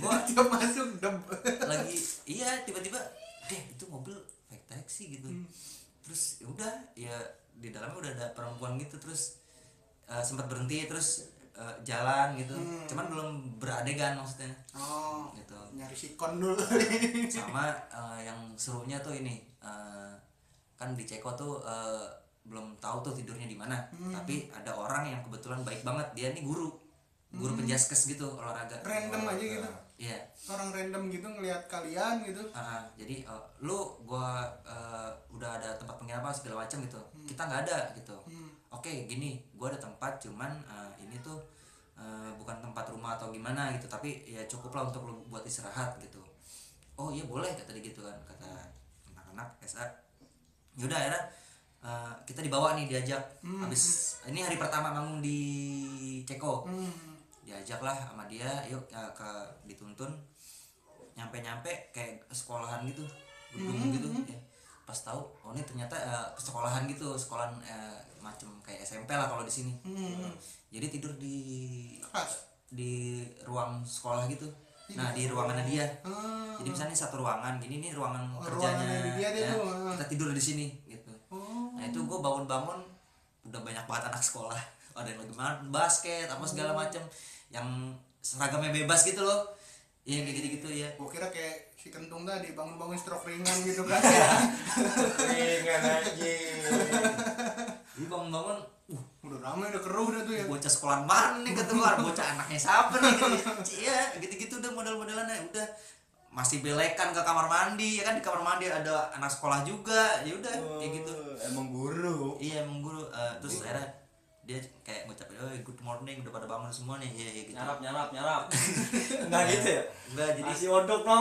gua tiap masuk deb lagi iya tiba-tiba deh itu mobil fake taxi gitu. Terus ya udah ya di dalamnya udah ada perempuan gitu terus eh, sempat berhenti terus eh, jalan gitu. Cuman belum beradegan maksudnya. Oh gitu. nyari sikon dulu <laughs> sama eh, yang serunya tuh ini eh, kan di Ceko tuh eh, belum tahu tuh tidurnya di mana. Tapi ada orang yang kebetulan baik banget. Dia nih guru. Guru penjaskes gitu olahraga. Random aja gitu. Iya. Orang random gitu ngelihat kalian gitu. Ah, jadi eh, lu gua eh, udah ada tempat penginapan segala macam gitu. Kita nggak ada gitu oke gini gua ada tempat cuman eh, ini tuh eh, bukan tempat rumah atau gimana gitu tapi ya cukup lah untuk lu buat istirahat gitu. Oh iya boleh kata dia gitu kan kata anak-anak SA yaudah akhirnya eh, kita dibawa nih diajak. Habis ini hari pertama bangun di Ceko. Diajak lah sama dia yuk ya, ke dituntun. Nyampe-nyampe kayak sekolahan gitu gedung gitu ya. Pas tahu oh ini ternyata eh, sekolahan gitu sekolahan eh, macem kayak SMP lah kalau di sini. Jadi tidur di di ruang sekolah gitu. Nah di ruangannya dia. Ah. jadi misalnya satu ruangan gini nih ruangan Oh, kerjanya. dia dia ya. tuh, ah. kita tidur di sini gitu. Oh. Nah itu gue bangun-bangun udah banyak banget anak sekolah. <laughs> Ada yang lagi main basket apa segala macam yang seragamnya bebas gitu loh iya kayak gitu-gitu ya gua kira kayak si kentung tadi bangun-bangun stroke ringan gitu kan. Ringan aja jadi bangun-bangun uh udah ramai udah keruh dah tuh ya. bocah sekolah mana nih keluar bocah anaknya siapa nih? Gitu iya gitu-gitu udah model-modelannya udah. Masih belekan ke kamar mandi ya kan di kamar mandi ada anak sekolah juga ya udah kayak gitu. Emang guru. Iya emang guru. Eh, terus akhirnya dia kayak ngucapin oh good morning udah pada bangun semua nih. Iya iya gitu. Nyarap nyarap nyarap. <laughs> Nggak gitu ya? Enggak jadi masih odok no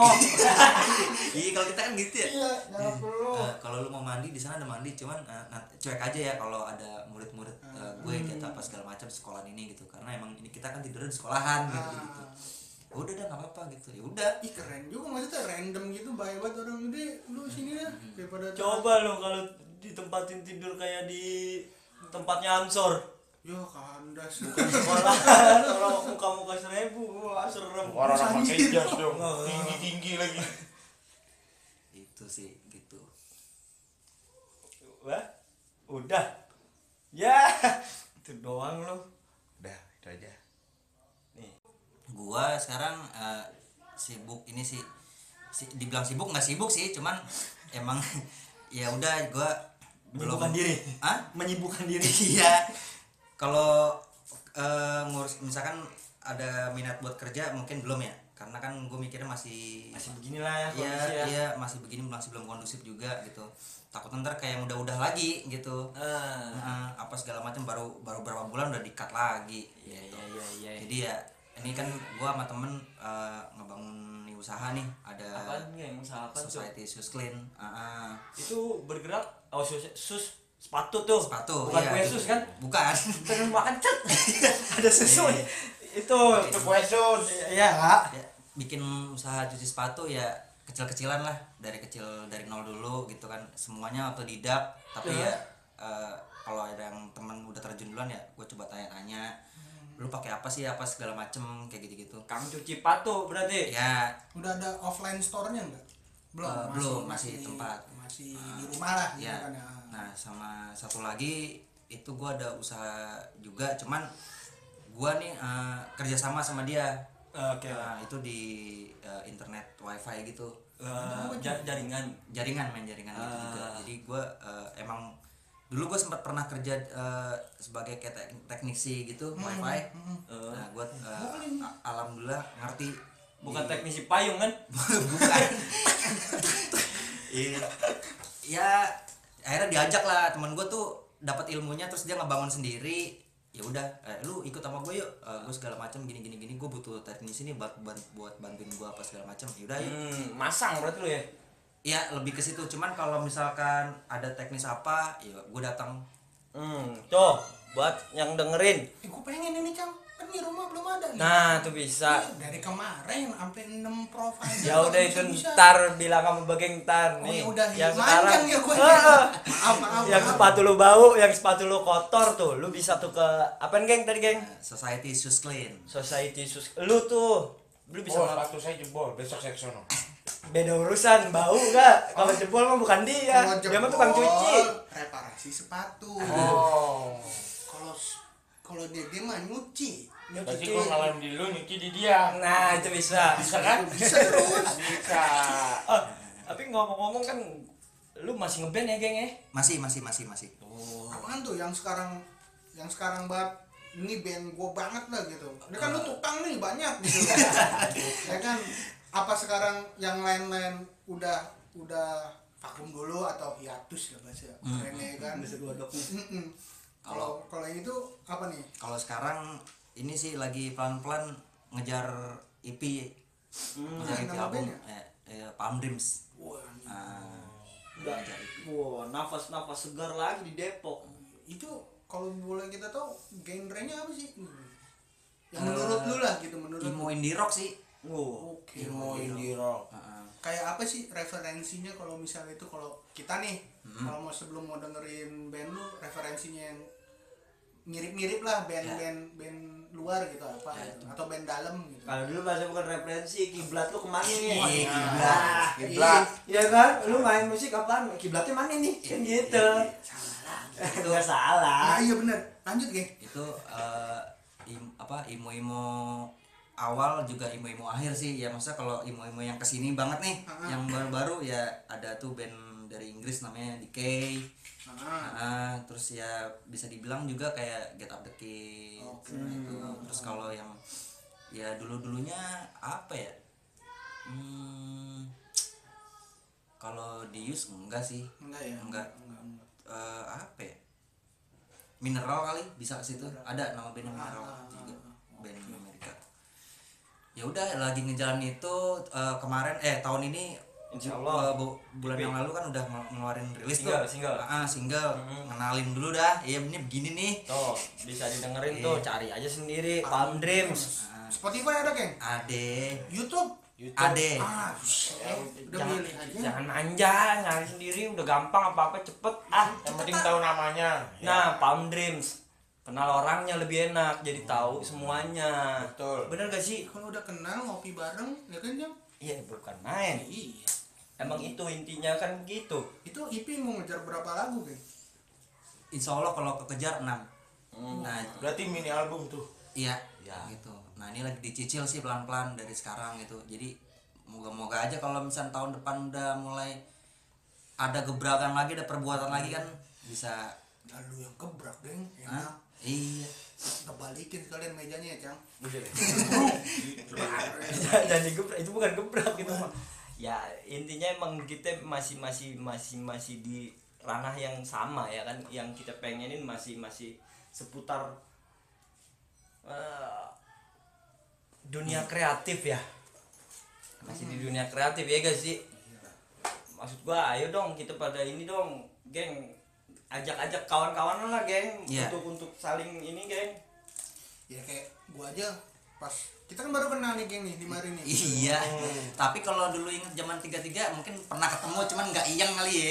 <laughs> iya kalau kita kan gitu ya. Iya nyarap dulu Eh, kalau lu mau mandi di sana ada mandi cuman eh, nanti cuek aja ya kalau ada murid-murid eh, gue kita apa segala macam sekolah ini gitu. Karena emang ini kita kan tidurnya di sekolahan gitu gitu. Ya udah dah nggak apa-apa gitu. Ya udah. Ih keren juga maksudnya random gitu baik banget orang gede. Lu sini dah daripada coba lo kalau ditempatin tidur kayak di tempatnya Ansor. Yo kandas. Sekolah orang <laughs> muka muka seribu wah serem. Orang-orang pakai Sanjir. jas dong. Tinggi tinggi lagi. Itu sih gitu. Wah udah. Ya <laughs> itu doang lo udah itu aja. Nih. Gua sekarang eh, sibuk ini sih. Si, dibilang sibuk nggak sibuk sih cuman emang <laughs> ya udah gua menyibukkan diri ah menyibukkan diri iya kalau eh, ngurus misalkan ada minat buat kerja mungkin belum ya karena kan gue mikirnya masih masih beginilah ya Iya, ya iya masih begini masih belum kondusif juga gitu. Takut ntar kayak yang udah-udah lagi gitu. ah Nah, apa segala macam baru baru berapa bulan udah di-cut lagi. iya gitu. iya iya iya Jadi ya ini kan gua sama temen eh, ngebangun usaha nih ada apaan nih yang usaha apa Society Sus Clean. Ah, ah. itu bergerak oh sus, sus sepatu tuh. Sepatu. bukan iya, kue gitu. sus kan? Bukan. <laughs> pengen makan cet. <laughs> Ada susu Iya. itu itu kue sus. Ya ya, bikin usaha cuci sepatu ya kecil-kecilan lah. Dari kecil dari nol dulu gitu kan. Semuanya otodidak. Tapi Iya. ya eh, kalau ada yang temen udah terjun duluan ya gue coba tanya-tanya. Lu pakai apa sih? Apa segala macem kayak gitu-gitu. Kang cuci patu berarti? Ya udah ada offline store-nya enggak belum Eh, belum, masih tempat. Masih di rumah lah gitu ya kan ya. Nah sama satu lagi itu gua ada usaha juga cuman gua nih eh, kerjasama sama dia. Oke. Nah, itu di eh, internet wifi gitu. Ja- jaringan? Jaringan main jaringan gitu Ah. juga. Jadi gue emang dulu gue sempat pernah kerja eh, sebagai kayak tek- teknisi gitu wifi. Eh, nah gue alhamdulillah ngerti. Bukan di- teknisi payung kan? <laughs> Bukan <laughs> iya. Ya akhirnya diajak lah. Teman gue tuh dapat ilmunya terus dia ngebangun sendiri. Ya udah eh, lu ikut sama gue yuk. Gue segala macam gini gini gini. Gue butuh teknisi nih buat buat, buat bantuin gue apa segala macam ya udah yuk. Hmm, masang berarti lu ya? Ya lebih ke situ. Cuman kalau misalkan ada teknis apa ya gue datang. Hmm tuh buat yang dengerin. Eh, gue pengen ini cang kan di rumah belum ada nih nah tuh bisa. Iya, dari kemarin sampai 6 profile ya udah itu ntar bilang kamu bagian ntar oh, nih. ya udah yang manjang sekarang ya gue Ah, maaf maaf yang maaf. sepatu lu bau yang sepatu lu kotor tuh lu bisa tuh ke apa geng tadi geng? Eh, society sus clean. Society sus lu tuh lu bisa oh sepatu saya jebol besok saya kesono beda urusan bau enggak kalau jebol mah bukan dia. Dia mah tukang cuci. reparasi sepatu. Oh. Kalau kalau Berarti nyuci. Gua ngalahin di lu nyuci di dia. nah itu bisa. Bisa kan? bisa terus. Bisa. oh, tapi ngomong-ngomong kan lu masih ngeband ya geng ya? Masih masih masih masih. Apaan tuh yang sekarang yang sekarang banget ini band gue banget lah gitu. Ini kan lu tukang nih banyak gitu. <laughs> Ya kan? Apa sekarang yang lain-lain udah udah vakum dulu atau hiatus lah bahasa kerennya kan? Mm-mm. Kalau kalau yang itu apa nih kalau sekarang ini sih lagi pelan-pelan ngejar EP ngejar EP album bandnya? eh, eh, Palm Dreams wah Ah, Udah. ngejar EP. Wah, nafas-nafas segar lagi di Depok. itu kalau boleh kita tahu genrenya apa sih yang menurut lu lah gitu menurut emo lu indie rock sih Wow. oke Emo indie rock. Heeh. kayak apa sih referensinya kalau misalnya itu kalau kita nih kalau mau sebelum mau dengerin band lu referensinya yang mirip-mirip lah band-band band luar gitu apa gitu. atau band dalam gitu Kalau dulu bahasa bukan referensi, kiblat lu ke mana nih? Iya, kiblat. Nah, Kiblat. Iya kan? Lu main musik apaan? Kiblatnya mana nih? Kan gitu. Itu Enggak salah. nah iya bener lanjut geng itu eh, im- apa imo-imo awal juga imo-imo akhir sih ya maksudnya kalau imo-imo yang ke sini banget nih Ah. yang baru-baru ya ada tuh band dari Inggris namanya Decay ah. Ah, terus ya bisa dibilang juga kayak Get Up The King Oke. gitu. terus kalau yang ya dulu dulunya apa ya? Hmm, kalau di use enggak sih. Enggak ya? Enggak. enggak, enggak. Eh, apa ya? Mineral kali bisa ke situ. Ada nama bandnya mineral Ah, juga. band Amerika ya udah lagi ngejalanin itu eh, kemarin eh tahun ini Insya Allah. bu- bulan yang lalu kan udah ngel- ngeluarin rilis Single, tuh single. Ah, single ngenalin dulu dah iya ini begini nih Tuh, bisa didengerin Iya. tuh, cari aja sendiri Palm Dreams. Spotify ada geng ade YouTube YouTube. ade ah udah jangan, milih aja jangan manja, nyari sendiri udah gampang apa-apa cepet. Ah, Yang penting tahu namanya. Nah, Palm Dreams. Kenal orangnya lebih enak, jadi tahu semuanya. Betul. Bener gak sih? kalau udah kenal ngopi bareng ya kan jam Iya, bukan main. iya Emang itu intinya kan gitu. itu IP mau ngejar berapa lagu geng insya Allah kalau kekejar 6 Hmm. nah Berarti mini album tuh. iya Ya. gitu nah ini lagi dicicil sih pelan-pelan dari sekarang gitu jadi moga-moga aja kalau misal tahun depan udah mulai ada gebrakan lagi ada perbuatan lagi kan bisa lalu yang gebrak Hah? enak iya kita balikin sekalian mejanya ya cang. <laughs> Dan gebrak itu bukan gebrak gitu mah. ya intinya emang kita masih masih masih masih di ranah yang sama ya kan. Yang kita pengenin masih masih seputar eh, dunia kreatif ya. Masih di dunia kreatif ya guys sih? Maksud gua ayo dong kita pada ini dong geng ajak-ajak kawan-kawan lah geng. Iya. untuk untuk saling ini geng. Ya kayak gua aja pas kita kan baru kenal nih geng nih di mari nih. Iya. Tapi kalau dulu inget zaman 33 mungkin pernah ketemu cuman nggak iyang kali ya.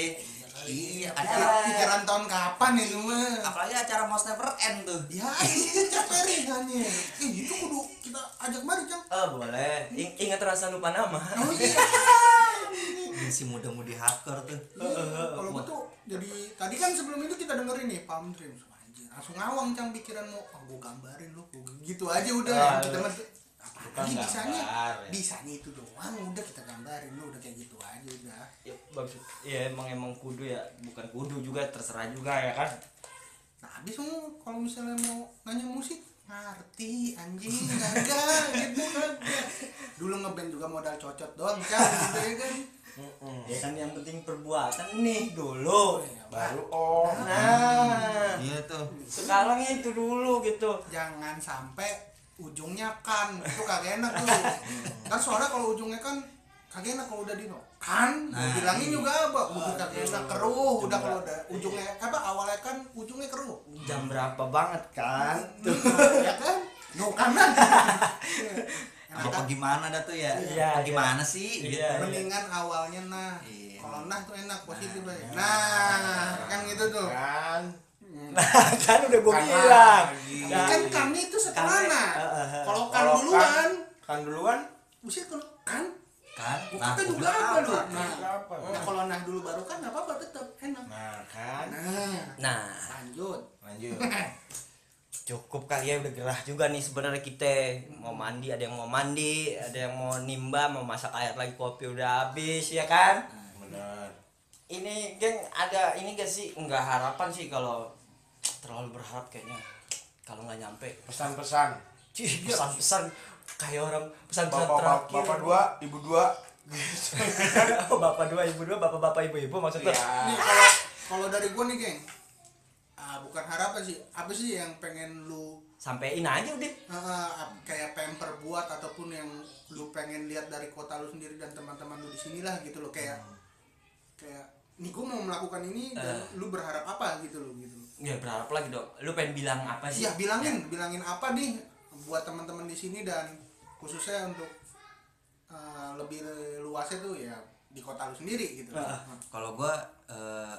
Iya Pikiran, acara pikiran tahun kapan itu mah? Apalagi acara Most Never End tuh. Ya ini capek ringannya eh itu kudu kita ajak mari cang oh boleh. In- ingat rasa lupa nama. Oh iya <laughs> si muda-mudi hacker tuh. Iya, kalau gua tuh jadi tadi kan sebelum itu kita dengerin nih Palm Dreams anjir langsung ngawang cang pikiranmu oh gua gambarin lu. Gitu aja udah Ah, kita iya. mah Bukan apalagi bisanya? ya. bisanya itu doang udah kita gambarin lu udah kayak gitu aja udah. Ya maksud ya emang emang kudu ya. Bukan kudu juga terserah juga ya kan? Nah habis mau kalau misalnya mau nanya musik ngerti anjing enggak gitu kan. <laughs> Dulu ngeband juga modal cocot doang kan gitu ya kan ya kan yang penting perbuatan nih dulu. Baru oh. nah. Iya tuh. Sekarang itu dulu gitu. Jangan sampai ujungnya kan. Itu kagak enak tuh. Kan soalnya kalau ujungnya kan kagak enak kalau udah dino kan? Nah, bilangin juga apa udah kagak enak keruh. Udah kalau udah ujungnya apa awalnya kan ujungnya keruh. Jam berapa banget kan? Ya kan? No kan <laughs> kan apa gimana dah tuh ya Iya, apa iya. gimana sih gitu Iya. mendingan awalnya nah Iya. kalau nah tuh enak positif aja nah kan gitu tuh Kan. nah <laughs> kan udah gue Kan bilang lagi. Nah, kan kami itu setelah Kami, nah eh, eh, eh. kalau kan duluan Kan duluan. buset kalau kan kan Nah, kita gua juga apa lu? Nah, Apa? nah kalau nah dulu baru kan nggak apa-apa tetap enak. Nah, kan. Nah, nah lanjut. Lanjut. <laughs> cukup kali ya udah gerah juga nih sebenarnya kita. Mau mandi ada yang mau mandi ada yang mau nimba mau masak air lagi kopi udah habis ya kan? Benar. Ini geng ada ini gak sih? Nggak harapan sih kalau terlalu berharap kayaknya kalau nggak nyampe. Pesan-pesan. Cih, pesan-pesan. Kayak orang pesan-pesan bapak bapak, terakhir. bapak dua ibu dua. <laughs> Oh, bapak dua ibu dua bapak bapak ibu ibu maksudnya nih ya kalau kalau dari gua nih geng ah, bukan harapan sih. Apa sih yang pengen lu sampein aja udah. Eh, ap- kayak pamper buat ataupun yang lu pengen lihat dari kota lu sendiri dan teman-teman lu di sini lah gitu loh kayak kayak nih gua mau melakukan ini dan lu berharap apa? gitu loh gitu. Ya berharap lagi dong. Lu pengen bilang apa sih? Iya bilangin, bilangin apa nih buat teman-teman di sini dan khususnya untuk uh, lebih luasnya tuh ya di kota lu sendiri gitu. Ah. kalau gua eh,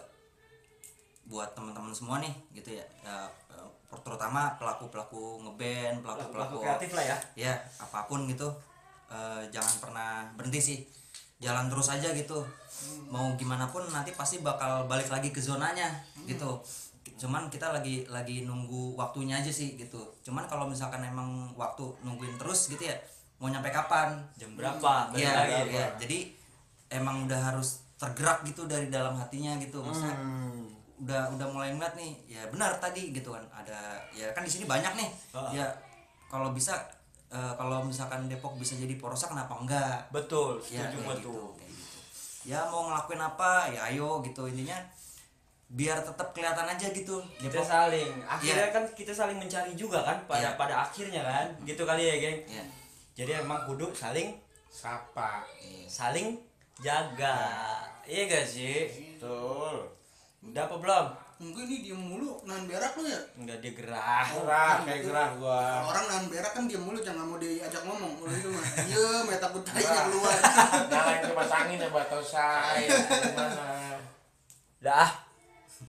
buat teman-teman semua nih gitu ya, ya eh, terutama pelaku pelaku ngeband pelaku Pelaku pelaku kreatif lah ya. ya apa pun gitu eh, jangan pernah berhenti sih jalan terus aja gitu mau gimana pun nanti pasti bakal balik lagi ke zonanya gitu cuman kita lagi lagi nunggu waktunya aja sih gitu cuman kalau misalkan emang waktu nungguin terus gitu ya mau nyampe kapan jam berapa Balik Iya, lagi. iya. Jadi emang udah harus tergerak gitu dari dalam hatinya gitu. Maksudnya Hmm. Udah udah mulai ngeliat nih, ya benar tadi gitu kan. Ada ya kan di sini banyak nih. Ah. Ya kalau bisa eh, kalau misalkan Depok bisa jadi porosnya kenapa enggak? betul Ya, setuju kayak gua gitu, gitu. Ya mau ngelakuin apa ya ayo gitu intinya biar tetap kelihatan aja gitu. kita Depok. saling akhirnya Iya. kan kita saling mencari juga kan pada Iya. pada akhirnya kan gitu kali ya geng Ya. jadi emang kudu saling sapa Iya. saling jaga iya gak sih betul udah apa belum Mungkin ini diem mulu nahan berak lu ya. enggak dia gerah gerah kayak gerah gua Kalau orang nahan berak kan diem mulu jangan mau diajak ngomong. Kalau itu mah <laughs> iya, meh takut Gerah. keluar. nyalain kipas angin ya buat tahu saya gimana dah